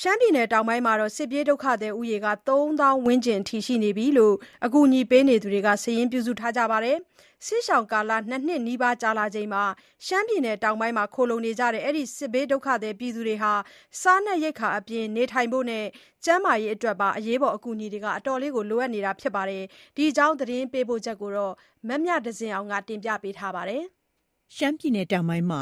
ရှမ်းပြည်နယ်တောင်ပိုင်းမှာ စစ်ပြေးဒုက္ခသည်ဦးရေ ၃ သောင်းဝန်းကျင်အထိ ရှိနေပြီလို့ အကူအညီပေးနေသူတွေက စာရင်းပြုစုထားပါတယ်။စစ်ရှောင်ကာလ ၂ နှစ်နီးပါးကြာလာချိန်မှာ ရှမ်းပြည်နယ်တောင်ပိုင်းမှာ ခိုလှုံနေကြတဲ့ အဲဒီစစ်ဘေးဒုက္ခသည်တွေစားနပ်ရိက္ခာအပြင် နေထိုင်ဖို့နဲ့ ကျန်းမာရေးအတွက်ပါအကူအညီတွေ အတော်လေး လိုအပ်နေတာပါ။ဒီအကြောင်း သတင်းပေးပို့ချက်ကို မမြသဇင်အောင်က တင်ပြထားပါတယ်။ရှမ်းပြည်နယ်တောင်ပိုင်းမှာ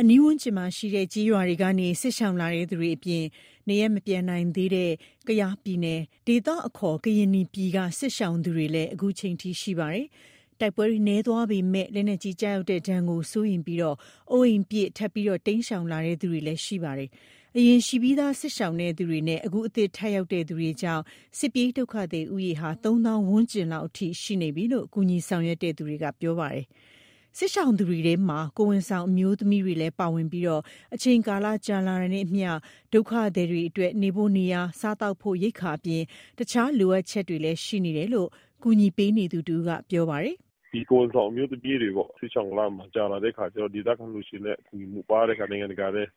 အနီးဝန်းကျင်ရှိကျေးရွာတွေကနေ စစ်ရှောင်လာသူတွေအပြင် နေရပ်မပြန်နိုင်သေးတဲ့ ကယားပြည်နယ် ဒေသအခေါ် ကရင်နီပြည်က စစ်ရှောင်သူတွေလည်း အခုချိန်ထိ ရှိနေပါတယ်။တိုက်ပွဲတွေ နည်းသွားပေမဲ့ လက်နက်ကြီးကျရောက်တဲ့ဒဏ်ကို စိုးရိမ်ပြီး အိုးအိမ်ပစ် ထပ်မံတိမ်းရှောင်လာသူတွေလည်း ရှိပါတယ်။အရင်ရှိပြီးသား စစ်ရှောင်သူတွေနဲ့ အခုအသစ်ထပ်ရောက်သူတွေကြောင့် စစ်ပြေးဒုက္ခသည်ဦးရေဟာ၃သောင်းဝန်းကျင်လောက်အထိ ရှိနေပြီလို့ ကူညီဆောင်ရွက်သူတွေက ပြောပါတယ်။ စစ်ရှောင်သူတွေထဲမှာ ကိုယ်ဝန်ဆောင်အမျိုးသမီးတွေလည်း ပါဝင်ပြီး အချိန်ကာလကြာလာတာနဲ့အမျှ ဒုက္ခသည်တွေအတွက် နေဖို့နေရာ၊စားသောက်ဖို့ ရိက္ခာအပြင် တခြားလိုအပ်ချက်တွေလည်း ရှိနေတယ်လို့ ကူညီပေးနေသူတဦးက ပြောပါတယ်။“ဒီကိုယ်ဝန်ဆောင်အမျိုးသမီးတွေပေါ့ စစ်ရှောင်လကြာလာတဲ့အခါကျတော့ ဒေသခံအလှူရှင်ရဲ့အကူအညီမှု ပါးတဲ့အခါ နိုင်ငံတကာလည်း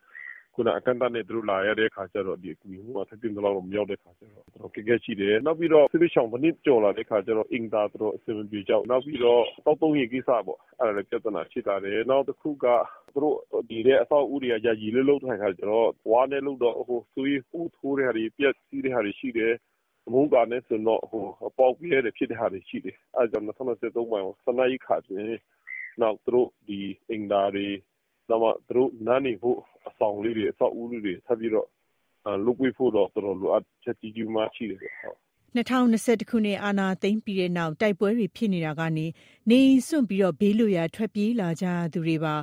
ခုနအကန့်အသတ်နဲ့သူတို့လာရတဲ့အခါကျတော့ဒီအကူအညီမှုကထိုက်သင့်သလောက်မရောက်တဲ့အခါကျတော့အခက်အခဲရှိတယ်။နောက်ပြီးတော့စစ်ဘေးရှောင်တနှစ်ကျော်လာတဲ့အခါကျတော့အိမ်သာတော်တော်အဆင်မပြေကြဘူး။နောက်ပြီးတော့သောက်သုံးရေကိစ္စပေါ့အဲ့ဒါလည်းပြဿနာဖြစ်လာတယ်။နောက်တစ်ခုကသူတို့နေတဲ့အဆောက်အဦးတွေကယာယီလည်းလုပ်ထားတဲ့အခါကျတော့ဝါးနဲ့လုပ်တော့သွေးထိုးတဲ့ဟာတွေပျက်စီးတဲ့ဟာတွေရှိတယ်။မိုးကာနဲ့ဆိုရင်တော့အပေါက်အပြဲတွေဖြစ်တဲ့ဟာတွေရှိတယ်။အဲ့ဒါကြောင့်၂၀၂၃မှာစားနပ်ရိက္ခာအပြင်နောက်သူတို့ဒီအိမ်သာတွေနောက်မှသူတို့နားနေဖို့အ ဆောင်လေးတွေအဆောက်အဦးလေးတွေထပ်ပြီးတော့လုပ်ပေးဖို့တော့တော်တော်လိုအပ်ချက်ကြီးကြီးမားမားရှိတယ်ဗျဟုတ်။”၂၀၂၁ခုနှစ်အာဏာသိမ်းပြီးနောက်တိုက်ပွဲတွေဖြစ်နေတာကနေနေအိမ်စွန့်ပြီးဘေးလွတ်ရာထွက်ပြေးလာကြရသူတွေပါ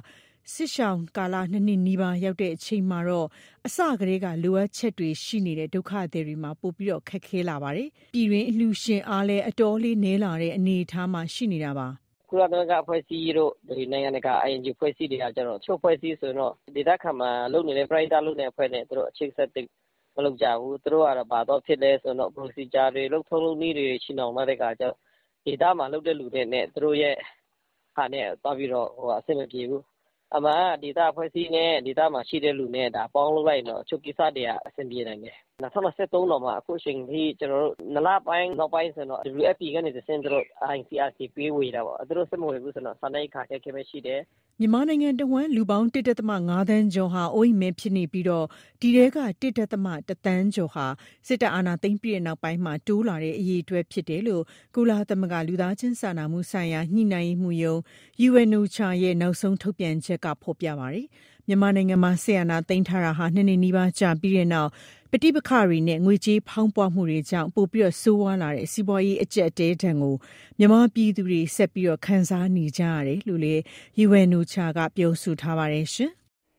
စစ်ရှောင်ကာလ၂နှစ်နီးပါးရောက်ချိန်မှာတော့အစကတည်းကလိုအပ်ချက်တွေရှိနေတဲ့ဒုက္ခသည်တွေမှာပိုမိုခက်ခဲလာပါတယ်။ပြည်တွင်းအလှူရှင်အားလည်းအတော်လေးနည်းလာတဲ့အနေအထားမှာရှိနေတာပါ။“ ကုလသမဂ္ဂအဖွဲ့အစည်းတို့ နိုင်ငံတကာ INGO အဖွဲ့အစည်းတွေကကျတော့ တချို့အဖွဲ့အစည်းဆိုရင်တော့ ဒေသခံမှာလုပ်နေတဲ့ ပရဟိတလုပ်နေတဲ့အဖွဲ့နဲ့ သူတို့အချိတ်အဆက် သိပ်မလုပ်ကြဘူး။သူတို့ကတော့ ဘာသွားဖြစ်လဲဆိုတော့ Procedure တွေ လုပ်ထုံးလုပ်နည်းတွေ ချည်နှောင်ထားတဲ့အခါကျတော့ ဒေသမှာလုပ်တဲ့လူတွေနဲ့ သူတို့ရဲ့ဟာနဲ့သွားပြီးတော့ အဆင်မပြေဘူး။ အမှန်က ဒေသအဖွဲ့အစည်းနဲ့ ဒေသမှာရှိတဲ့လူနဲ့ဒါပေါင်းလုပ်လိုက်ရင်တော့ တချို့ကိစ္စတွေက အဆင်ပြေနိုင်တယ်။၂၀၂၃ တောင်မှ အခုချိန်ထိ ကျနော်တို့ ၂ လပိုင်းနောက်ပိုင်းဆိုရင်တော့ WFP ကနေတဆင့် သူတို့ ICRC ပေးဝေတာပေါ့။သူတို့ ဆက်မဝေဘူးဆိုရင်တော့ စားနပ်ရိက္ခာအခက်အခဲပဲရှိတယ်။” မြန်မာနိုင်ငံတဝန်း လူပေါင်း ၁.၅ သန်းကျော်ဟာ အိုးအိမ်မဲ့ဖြစ်နေပြီး ဒီထဲက ၁.၁ သန်းကျော်ဟာ စစ်တပ်အာဏာသိမ်းပြီးနောက်ပိုင်း တိုးလာတဲ့ အရေအတွက်ဖြစ်တယ်လို့ ကုလသမဂ္ဂ လူသားချင်းစာနာမှုဆိုင်ရာ ညှိနှိုင်းရေးမှူးရုံး UNOCHA ရဲ့ နောက်ဆုံးထုတ်ပြန်ချက်က ဖော်ပြပါတယ်။ မြန်မာနိုင်ငံမှာ စစ်အာဏာသိမ်းထားတာ၂နှစ်နီးပါး ကြာပြီးနောက် ပဋိပက္ခတွေနဲ့ ငွေကြေးဖောင်းပွမှုတွေကြောင့် ပိုမိုဆိုးရွားလာတဲ့ စီးပွားရေး အကျပ်အတည်းဒဏ်ကို မြန်မာပြည်သူတွေ ဆက်လက် ခံစားနေကြရတယ်လို့လည်း UNOCHA က ပြောဆိုထားပါတယ်ရှင်။